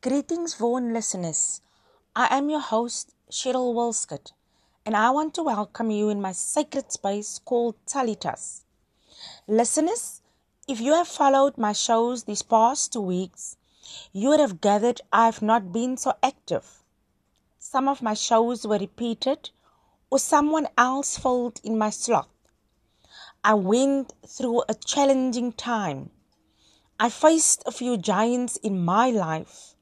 Greetings, Vaughan listeners. I am your host, Cheryl Wilskett, and I want to welcome you in my sacred space called Tallitas. Listeners, if you have followed my shows these past two weeks, you would have gathered I have not been so active. Some of my shows were repeated, or someone else filled in my slot. I went through a challenging time. I faced a few giants in my life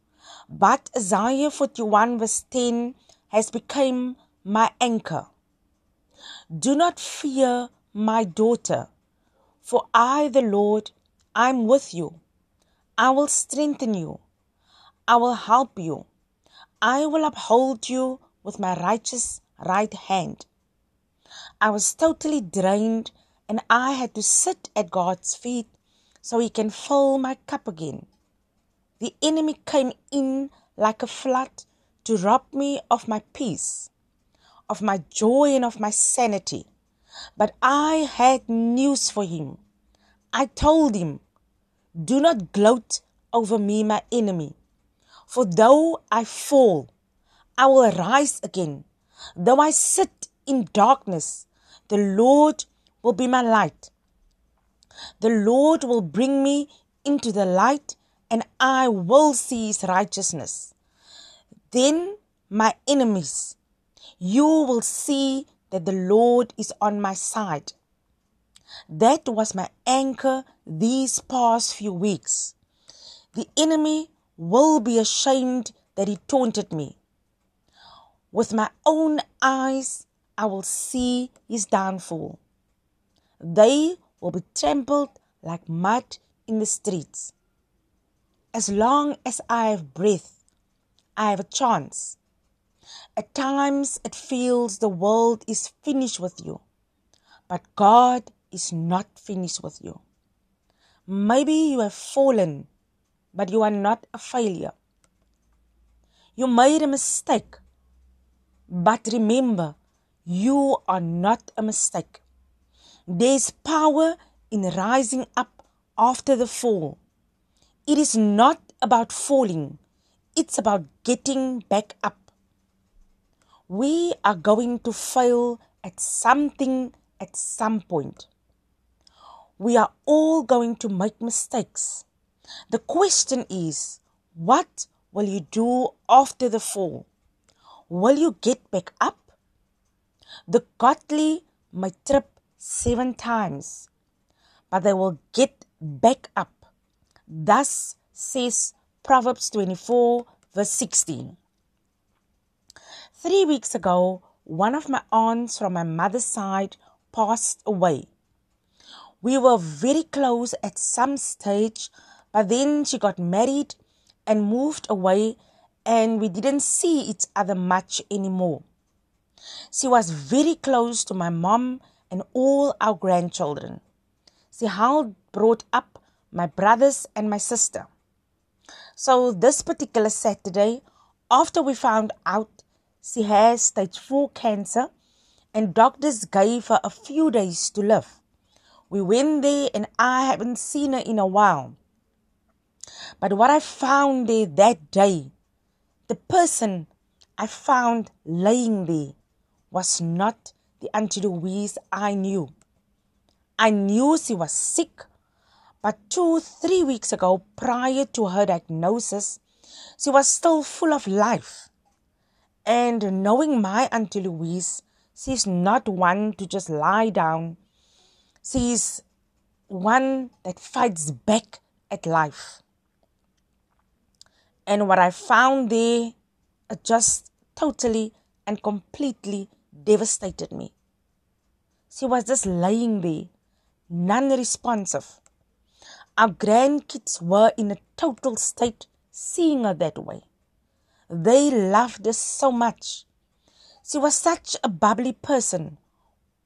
but Isaiah 41 verse 10 has become my anchor. Do not fear, my daughter, for I, the Lord, I am with you. I will strengthen you. I will help you. I will uphold you with my righteous right hand. I was totally drained and I had to sit at God's feet so He can fill my cup again. The enemy came in like a flood to rob me of my peace, of my joy, and of my sanity. But I had news for him. I told him, Do not gloat over me, my enemy. For though I fall, I will rise again. Though I sit in darkness, the Lord will be my light. The Lord will bring me into the light and I will see his righteousness. Then, my enemies, you will see that the Lord is on my side. That was my anchor these past few weeks. The enemy will be ashamed that he taunted me. With my own eyes, I will see his downfall. They will be trampled like mud in the streets. As long as I have breath, I have a chance. At times it feels the world is finished with you, but God is not finished with you. Maybe you have fallen, but you are not a failure. You made a mistake, but remember, you are not a mistake. There is power in rising up after the fall. It is not about falling, it's about getting back up. We are going to fail at something at some point. We are all going to make mistakes. The question is, what will you do after the fall? Will you get back up? The godly may trip seven times, but they will get back up. Thus says Proverbs 24, verse 16. Three weeks ago, one of my aunts from my mother's side passed away. We were very close at some stage, but then she got married and moved away, and we didn't see each other much anymore. She was very close to my mom and all our grandchildren. She helped brought up my brothers, and my sister. So, this particular Saturday, after we found out she has stage 4 cancer and doctors gave her a few days to live, we went there and I haven't seen her in a while. But what I found there that day, the person I found laying there was not the Auntie Louise I knew. I knew she was sick but two, three weeks ago, prior to her diagnosis, she was still full of life. And knowing my Auntie Louise, she's not one to just lie down. She's one that fights back at life. And what I found there just totally and completely devastated me. She was just lying there, non responsive. Our grandkids were in a total state seeing her that way. They loved her so much. She was such a bubbly person,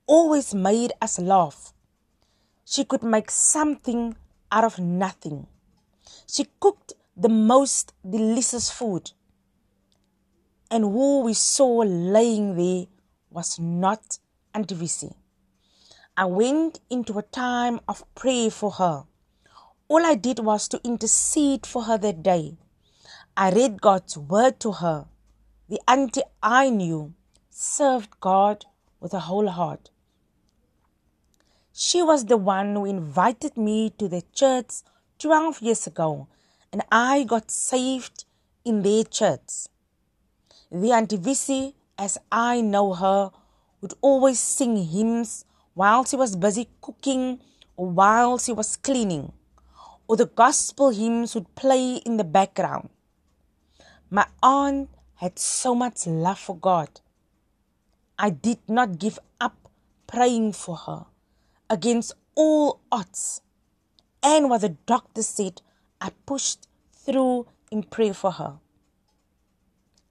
always made us laugh. She could make something out of nothing. She cooked the most delicious food. And who we saw laying there was not Auntie Visi. I went into a time of prayer for her. All I did was to intercede for her that day. I read God's word to her. The auntie I knew served God with a whole heart. She was the one who invited me to the church 12 years ago, and I got saved in their church. The Auntie Visi, as I know her, would always sing hymns while she was busy cooking or while she was cleaning, or the gospel hymns would play in the background. My aunt had so much love for God. I did not give up praying for her against all odds. And what the doctor said, I pushed through in prayer for her.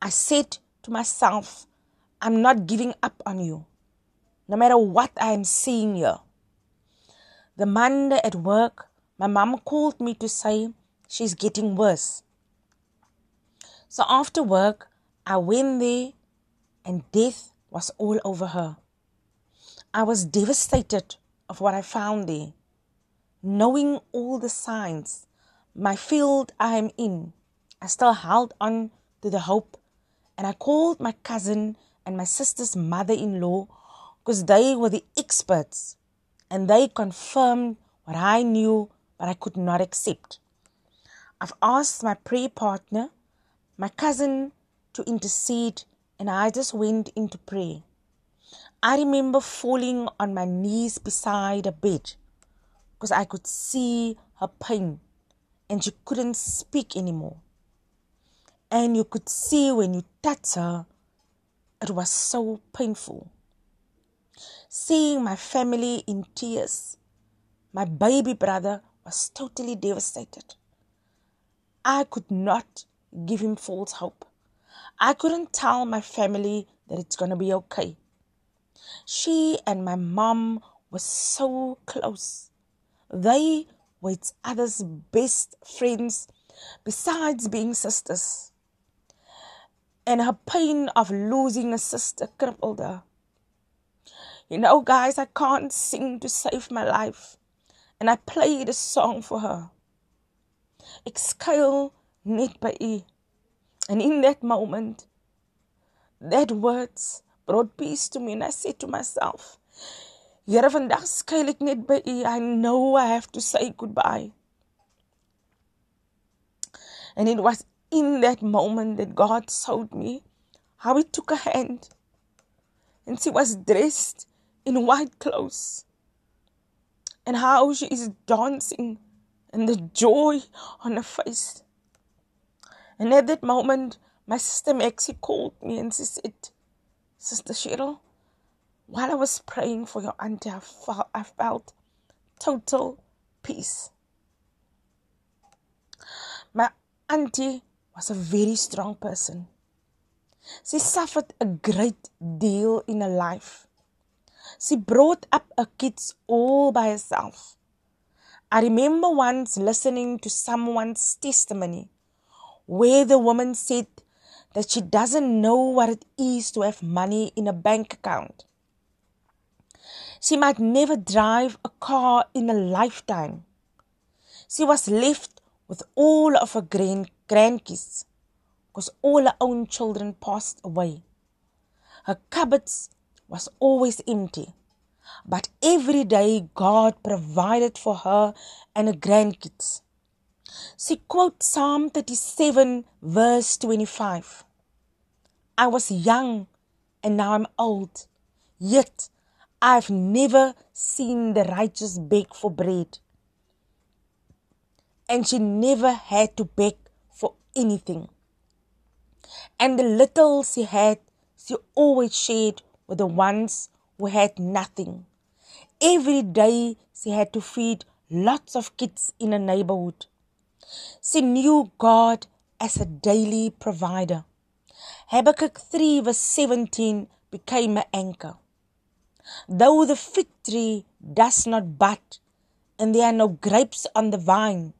I said to myself, I'm not giving up on you, no matter what I am seeing here. The Monday at work, my mom called me to say she's getting worse. So after work, I went there and death was all over her. I was devastated of what I found there. Knowing all the signs, my field I am in, I still held on to the hope and I called my cousin and my sister's mother in law because they were the experts and they confirmed what I knew but I could not accept. I've asked my prayer partner, my cousin, to intercede and I just went into prayer. I remember falling on my knees beside a bed because I could see her pain and she couldn't speak anymore. And you could see when you touched her, it was so painful. Seeing my family in tears, my baby brother was totally devastated. I could not give him false hope. I couldn't tell my family that it's going to be okay. She and my mom were so close. They were each other's best friends, besides being sisters. And her pain of losing a sister crippled her. You know, guys, I can't sing to save my life. And I played a song for her. Exhale net by. And in that moment, that words brought peace to me and I said to myself, Here vandag skuil ek net know I have to say goodbye. And it was in that moment that God showed me how he took a hand and she was dressed in white clothes and how she is dancing and the joy on her face. And at that moment, my sister Maxie called me and she said, Sister Cheryl, while I was praying for your auntie, I felt, I felt total peace. My auntie was a very strong person. She suffered a great deal in her life. She brought up her kids all by herself. I remember once listening to someone's testimony where the woman said that she doesn't know what it is to have money in a bank account. She might never drive a car in a lifetime. She was left with all of her grand- grandkids because all her own children passed away. Her cupboards was always empty, but every day God provided for her and her grandkids. She quotes Psalm 37, verse 25. I was young and now I'm old, yet I've never seen the righteous beg for bread. And she never had to beg for anything. And the little she had, she always shared with the ones who had nothing. Every day she had to feed lots of kids in a neighborhood. She knew God as a daily provider. Habakkuk 3 verse 17 became an anchor. Though the fig tree does not bud, and there are no grapes on the vine,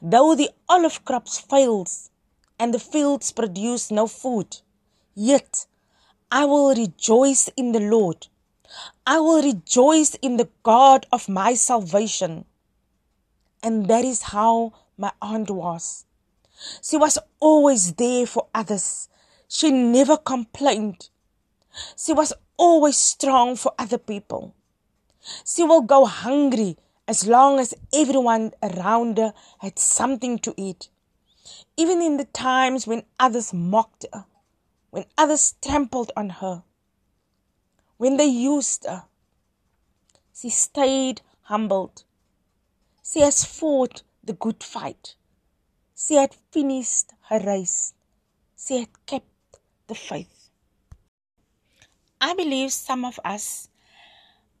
though the olive crops fails, and the fields produce no food, yet I will rejoice in the Lord. I will rejoice in the God of my salvation. And that is how my aunt was. She was always there for others. She never complained. She was always strong for other people. She will go hungry as long as everyone around her had something to eat. Even in the times when others mocked her, when others trampled on her, when they used her, she stayed humbled. She has fought the good fight. She had finished her race. She had kept the faith. I believe some of us,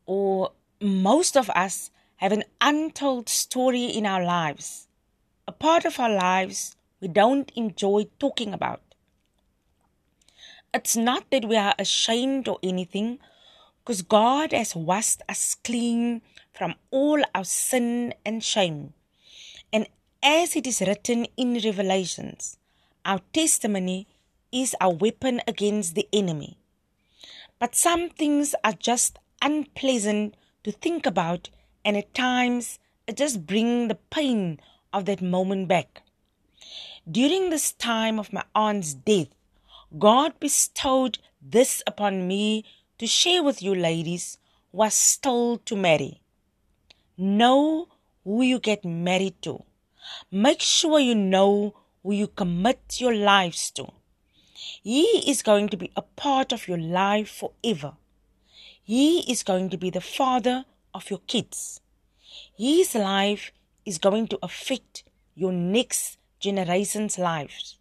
or most of us, have an untold story in our lives, a part of our lives we don't enjoy talking about. It's not that we are ashamed or anything, because God has washed us clean from all our sin and shame. And as it is written in Revelations, our testimony is our weapon against the enemy. But some things are just unpleasant to think about, and at times it just brings the pain of that moment back. During this time of my aunt's death, God bestowed this upon me to share with you ladies are still to marry. Know who you get married to. Make sure you know who you commit your lives to. He is going to be a part of your life forever. He is going to be the father of your kids. His life is going to affect your next generation's lives.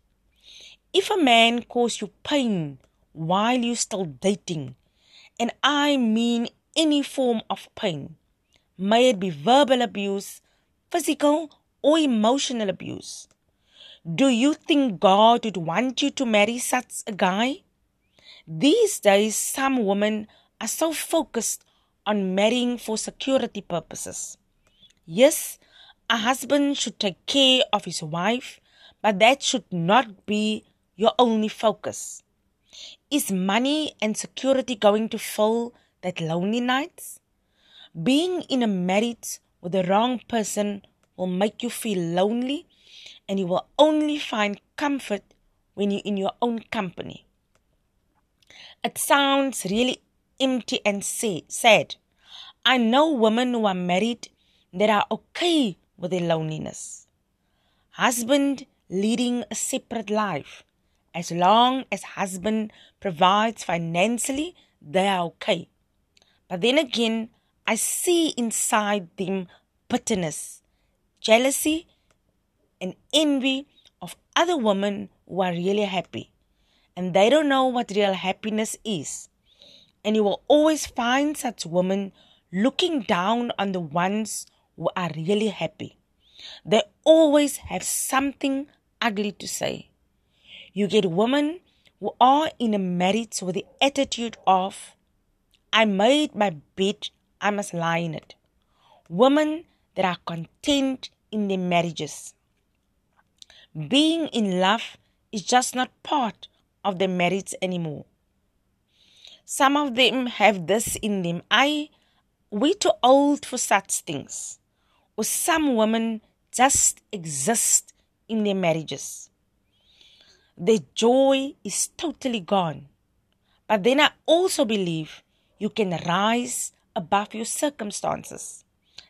If a man causes you pain while you're still dating, and I mean any form of pain, may it be verbal abuse, physical or emotional abuse. Do you think God would want you to marry such a guy? These days, some women are so focused on marrying for security purposes. Yes, a husband should take care of his wife, but that should not be your only focus. Is money and security going to fill that lonely nights? Being in a marriage with the wrong person will make you feel lonely and you will only find comfort when you're in your own company. It sounds really empty and sad. I know women who are married that are okay with their loneliness. Husband leading a separate life. As long as husband provides financially, they are okay. But then again, I see inside them bitterness jealousy, and envy of other women who are really happy. And they don't know what real happiness is. And you will always find such women looking down on the ones who are really happy. They always have something ugly to say. You get women who are in a marriage with the attitude of, I made my bed, I must lie in it. Women that are content in their marriages. Being in love is just not part of their marriage anymore. Some of them have this in them. I, we're too old for such things. Or some women just exist in their marriages. Their joy is totally gone. But then I also believe you can rise above your circumstances.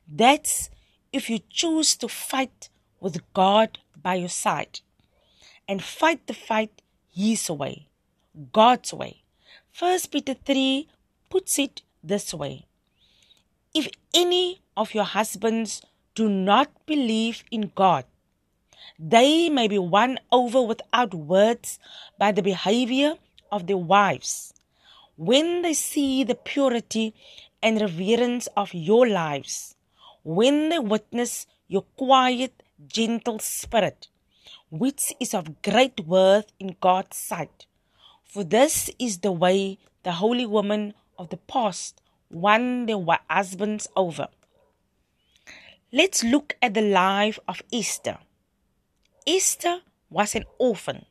That's if you choose to fight with God by your side and fight the fight His way, God's way. First Peter 3 puts it this way If any of your husbands do not believe in God, they may be won over without words by the behavior of their wives. When they see the purity and reverence of your lives, when they witness your quiet, gentle spirit, which is of great worth in God's sight. For this is the way the holy women of the past won their husbands over. Let's look at the life of Esther. Esther was an orphan.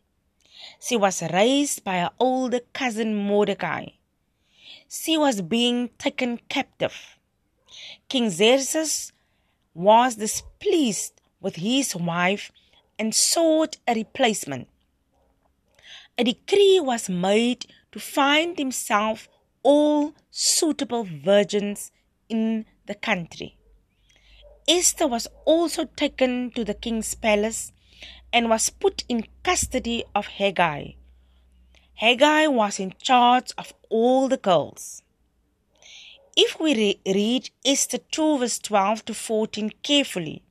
She was raised by her older cousin Mordecai. She was being taken captive King Xerxes was displeased with his wife and sought a replacement. A decree was made to find himself all suitable virgins in the country. Esther was also taken to the king's palace and was put in custody of Hegai. Hegai was in charge of all the girls. If we re- read Esther 2, verse 12 to 14 carefully,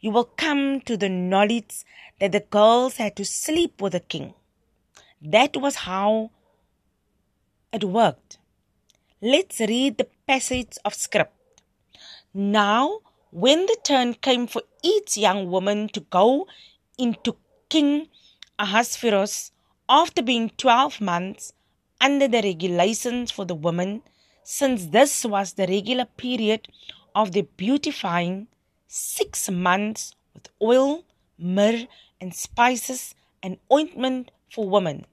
you will come to the knowledge that the girls had to sleep with the king. That was how it worked. Let's read the passage of script. Now, when the turn came for each young woman to go into King Ahasuerus after being 12 months under the regulations for the women, since this was the regular period of their beautifying, six months with oil, myrrh, and spices and ointment for women.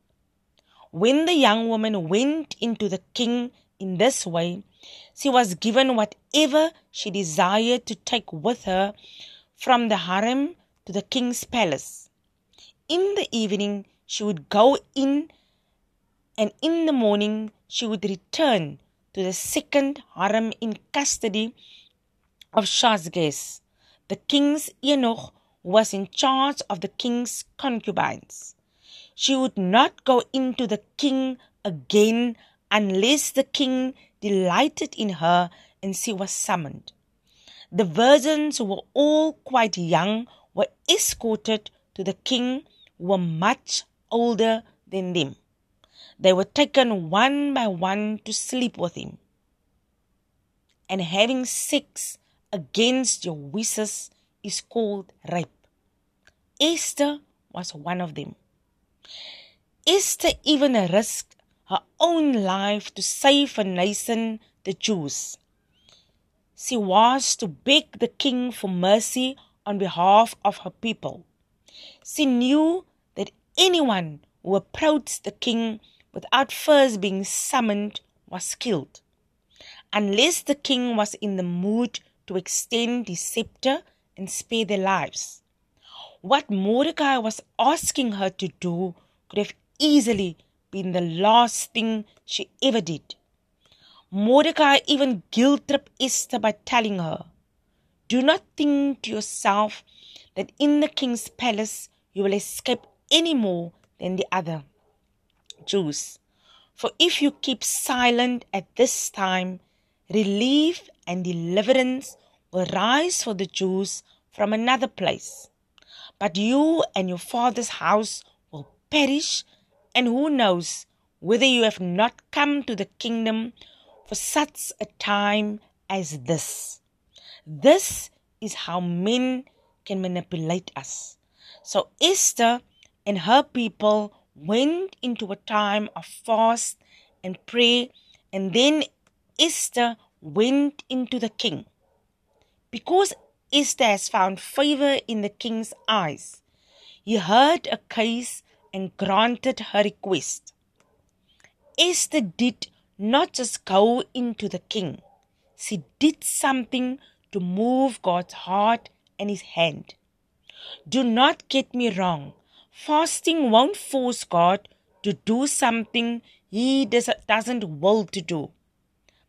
When the young woman went into the king in this way, she was given whatever she desired to take with her from the harem to the king's palace. In the evening, she would go in, and in the morning, she would return to the second harem in custody of Shaashgaz. The king's eunuch was in charge of the king's concubines. She would not go into the king again unless the king delighted in her and she was summoned. The virgins were all quite young were escorted to the king were much older than them. They were taken one by one to sleep with him. And having sex against your wishes is called rape. Esther was one of them. Esther even risked her own life to save a nation, the Jews. She was to beg the king for mercy on behalf of her people. She knew that anyone who approached the king without first being summoned was killed, unless the king was in the mood to extend his scepter and spare their lives. What Mordecai was asking her to do could have easily been the last thing she ever did. Mordecai even guilt tripped Esther by telling her, Do not think to yourself that in the king's palace you will escape any more than the other Jews. For if you keep silent at this time, relief and deliverance will rise for the Jews from another place. But you and your father's house will perish and who knows whether you have not come to the kingdom for such a time as this? This is how men can manipulate us. So Esther and her people went into a time of fast and prayer, and then Esther went into the king. Because Esther has found favor in the king's eyes, he heard a case and granted her request. Esther did not just go into the king, she did something to move God's heart and his hand. Do not get me wrong. Fasting won't force God to do something he doesn't will to do,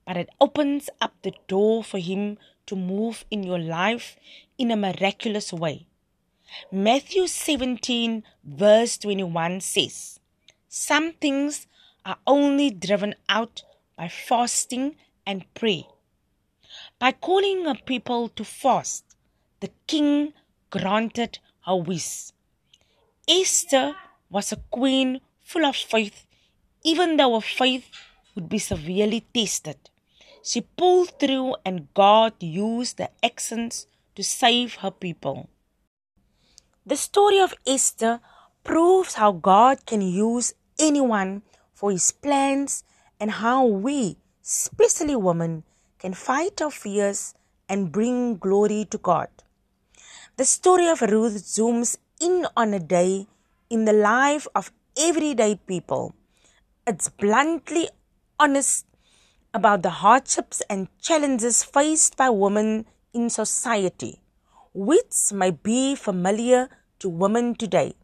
but it opens up the door for him to move in your life in a miraculous way. Matthew 17, verse 21 says, Some things are only driven out by fasting and prayer. By calling a people to fast, the king granted her wish. Esther was a queen full of faith, even though her faith would be severely tested. She pulled through, and God used the accents to save her people. The story of Esther proves how God can use anyone for his plans and how we, especially women, can fight our fears and bring glory to God. The story of Ruth zooms in on a day in the life of everyday people. It's bluntly honest about the hardships and challenges faced by women in society, which may be familiar to women today.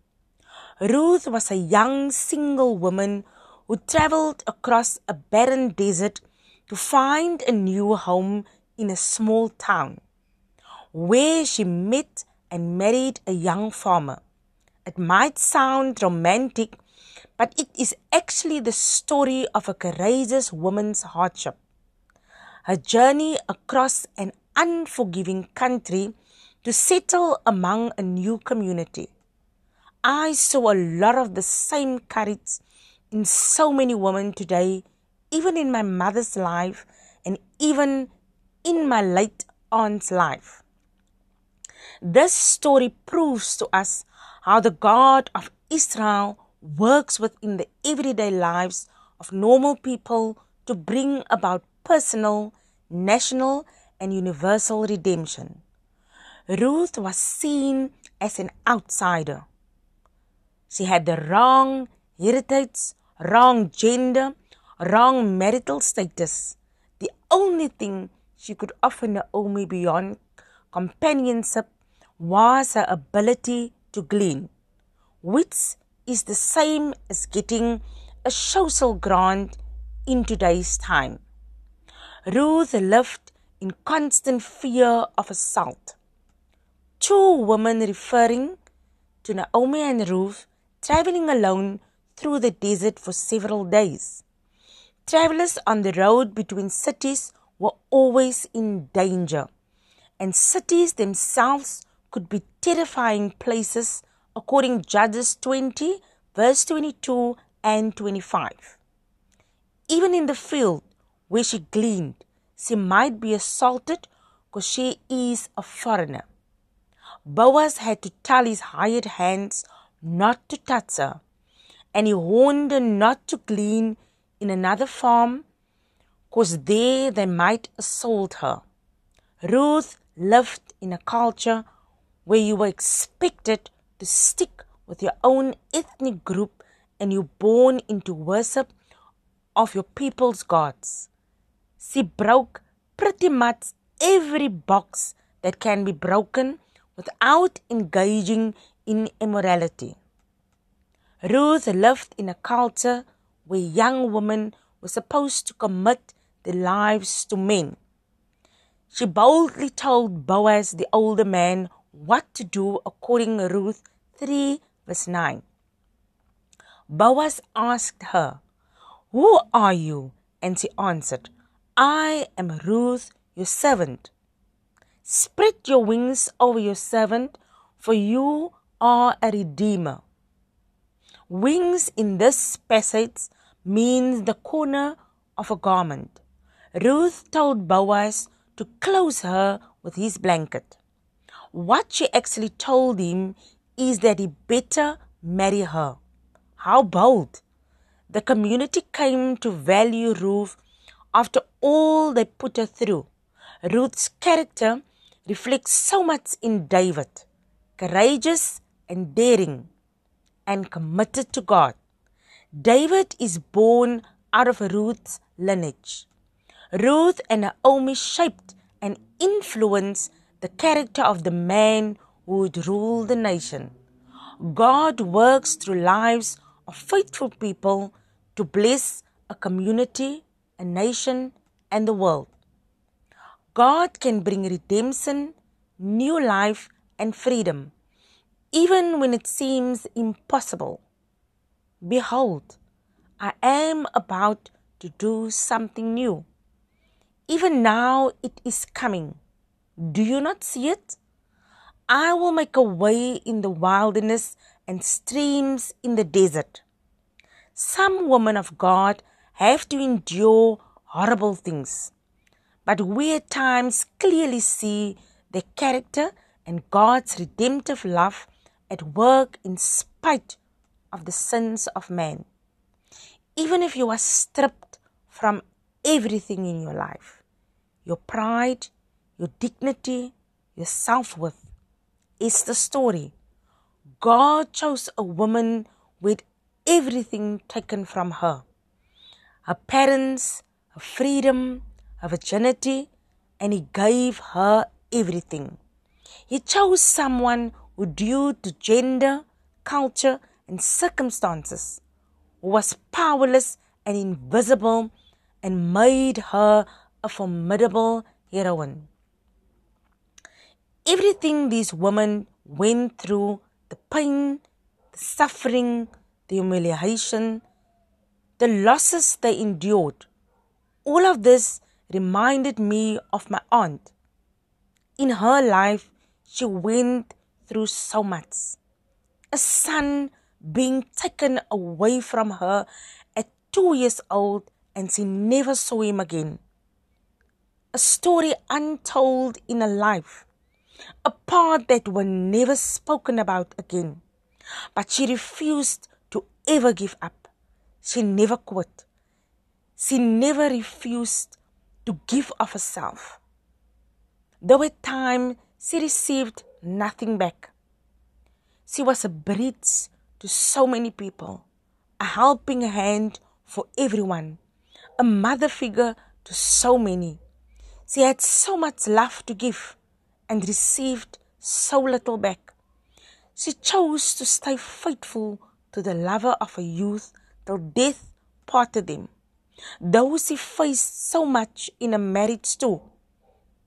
Ruth was a young single woman who traveled across a barren desert to find a new home in a small town, where she met and married a young farmer. It might sound romantic, but it is actually the story of a courageous woman's hardship. Her journey across an unforgiving country to settle among a new community. I saw a lot of the same courage in so many women today, even in my mother's life and even in my late aunt's life. This story proves to us how the God of Israel works within the everyday lives of normal people to bring about personal, national, and universal redemption. Ruth was seen as an outsider. She had the wrong heritage, wrong gender, wrong marital status. The only thing she could offer Naomi beyond companionship was her ability to glean, which is the same as getting a social grant in today's time. Ruth lived in constant fear of assault. Two women referring to Naomi and Ruth traveling alone through the desert for several days. Travelers on the road between cities were always in danger, and cities themselves could be terrifying places according Judges 20 verse 22 and 25. Even in the field where she gleaned, she might be assaulted because she is a foreigner. Boaz had to tell his hired hands not to touch her, and he warned her not to glean in another farm because there they might assault her. Ruth lived in a culture where you were expected to stick with your own ethnic group and you born into worship of your people's gods. She broke pretty much every box that can be broken without engaging in immorality. Ruth lived in a culture where young women were supposed to commit their lives to men. She boldly told Boaz, the older man, what to do according to Ruth 3 verse 9. Boaz asked her, Who are you? And she answered, I am Ruth, your servant. Spread your wings over your servant, for you are a redeemer. Wings in this passage means the corner of a garment. Ruth told Boaz to close her with his blanket. What she actually told him is that he better marry her. How bold! The community came to value Ruth after all they put her through. Ruth's character reflects so much in David courageous and daring and committed to God. David is born out of Ruth's lineage. Ruth and Naomi shaped and influenced the character of the man who would rule the nation. God works through lives of faithful people to bless a community, a nation, and the world. God can bring redemption, new life, and freedom, even when it seems impossible. Behold, I am about to do something new. Even now it is coming. Do you not see it? I will make a way in the wilderness and streams in the desert. Some women of God have to endure horrible things, but we at times clearly see the character and God's redemptive love at work in spite of the sins of man. Even if you are stripped from everything in your life your pride, your dignity, your self worth is the story. God chose a woman with everything taken from her her parents, her freedom, her virginity, and He gave her everything. He chose someone who, due to gender, culture, and circumstances, was powerless and invisible and made her a formidable heroine. Everything these women went through the pain, the suffering, the humiliation, the losses they endured all of this reminded me of my aunt. In her life, she went through so much. A son being taken away from her at two years old, and she never saw him again. A story untold in a life, a part that was never spoken about again. But she refused to ever give up. She never quit. She never refused to give of herself. Though were times she received nothing back. She was a bridge to so many people, a helping hand for everyone, a mother figure to so many. She had so much love to give and received so little back. She chose to stay faithful to the lover of her youth till death parted them. Though she faced so much in a marriage too,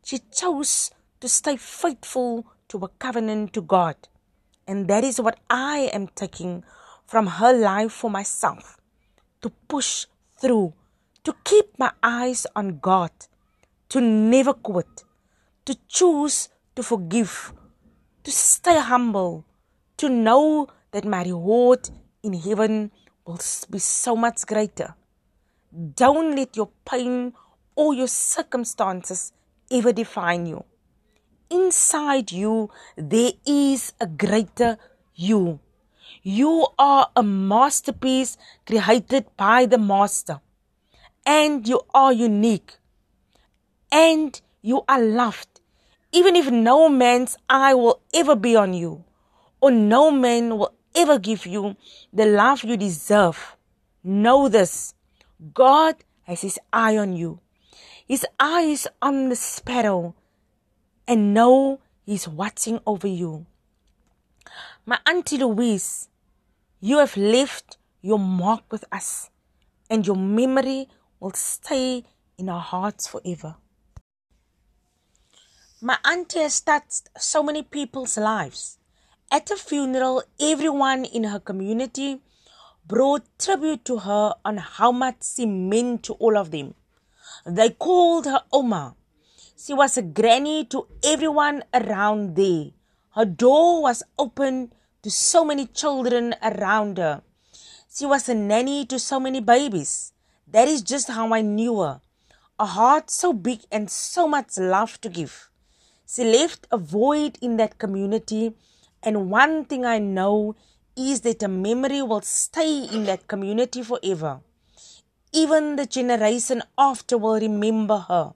she chose to stay faithful to a covenant to God. And that is what I am taking from her life for myself to push through, to keep my eyes on God, to never quit, to choose to forgive, to stay humble, to know that my reward in heaven will be so much greater. Don't let your pain or your circumstances ever define you. Inside you, there is a greater you. You are a masterpiece created by the Master. And you are unique. And you are loved. Even if no man's eye will ever be on you, or no man will ever give you the love you deserve. Know this God has his eye on you. His eye is on the sparrow and know he's watching over you. My Auntie Louise, you have left your mark with us and your memory will stay in our hearts forever. My auntie has touched so many people's lives. At the funeral, everyone in her community brought tribute to her on how much she meant to all of them. They called her Oma. She was a granny to everyone around there. Her door was open to so many children around her. She was a nanny to so many babies. That is just how I knew her. A heart so big and so much love to give. She left a void in that community, and one thing I know is that a memory will stay in that community forever. Even the generation after will remember her.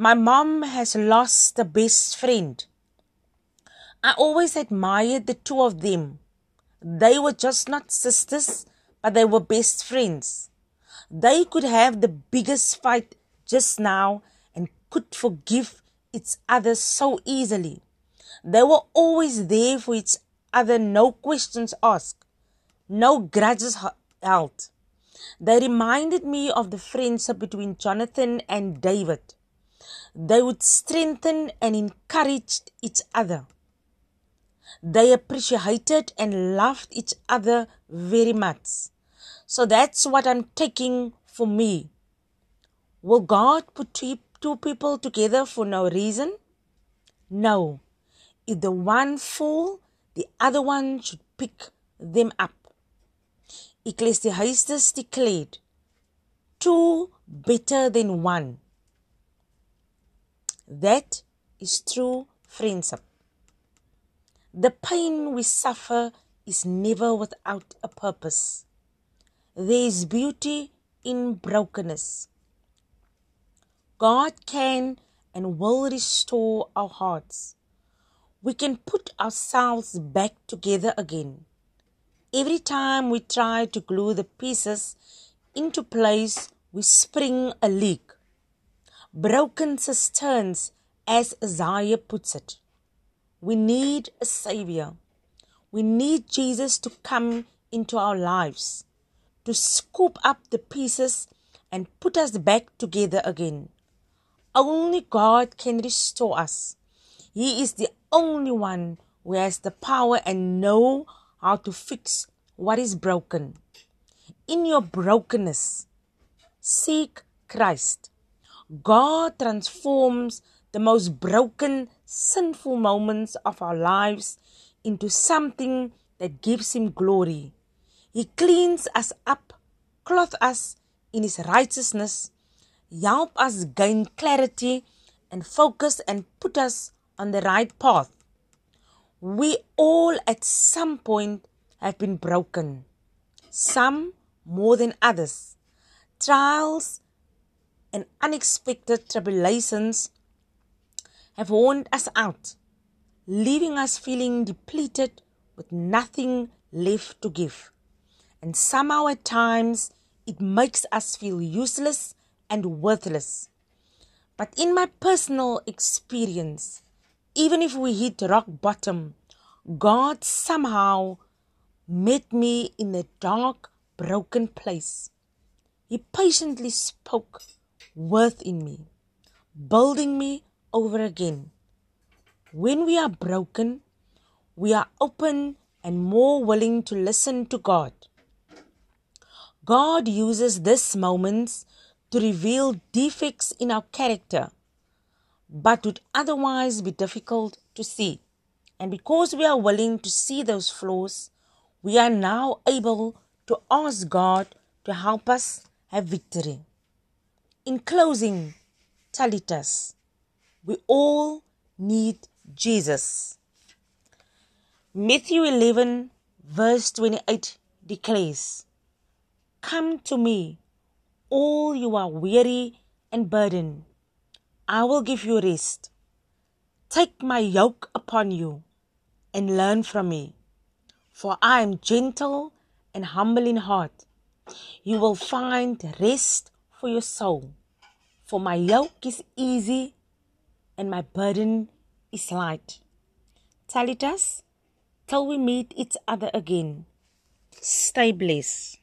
My mom has lost a best friend. I always admired the two of them. They were just not sisters, but they were best friends. They could have the biggest fight just now and could forgive each other so easily. They were always there for each other no questions asked, no grudges held. They reminded me of the friendship between Jonathan and David. They would strengthen and encourage each other. They appreciated and loved each other very much. So that's what I'm taking for me. Will God put two people together for no reason? No. If the one fall, the other one should pick them up. Ecclesiastes declared, two better than one. That is true friendship. The pain we suffer is never without a purpose. There is beauty in brokenness. God can and will restore our hearts we can put ourselves back together again. Every time we try to glue the pieces into place, we spring a leak. Broken cisterns, as Isaiah puts it. we need a Savior. We need Jesus to come into our lives, to scoop up the pieces and put us back together again. Only God can restore us. He is the only one who has the power and know how to fix what is broken. In your brokenness, seek Christ. God transforms the most broken, sinful moments of our lives into something that gives Him glory. He cleans us up, clothes us in His righteousness, help us gain clarity and focus and put us on the right path. We all at some point have been broken, some more than others. Trials and unexpected tribulations have worn us out, leaving us feeling depleted with nothing left to give. And somehow at times it makes us feel useless and worthless. But in my personal experience, even if we hit rock bottom, God somehow met me in a dark, broken place. He patiently spoke worth in me, building me over again. When we are broken, we are open and more willing to listen to God. God uses these moments to reveal defects in our character, but would otherwise be difficult to see. And because we are willing to see those flaws, we are now able to ask God to help us have victory. In closing, Tallitas, we all need Jesus. Matthew 11, verse 28 declares, Come to me, all you are weary and burdened. I will give you rest. Take my yoke upon you and learn from me, for I am gentle and humble in heart. You will find rest for your soul. For my yoke is easy and my burden is light. Tallitas, till we meet each other again. Stay blessed.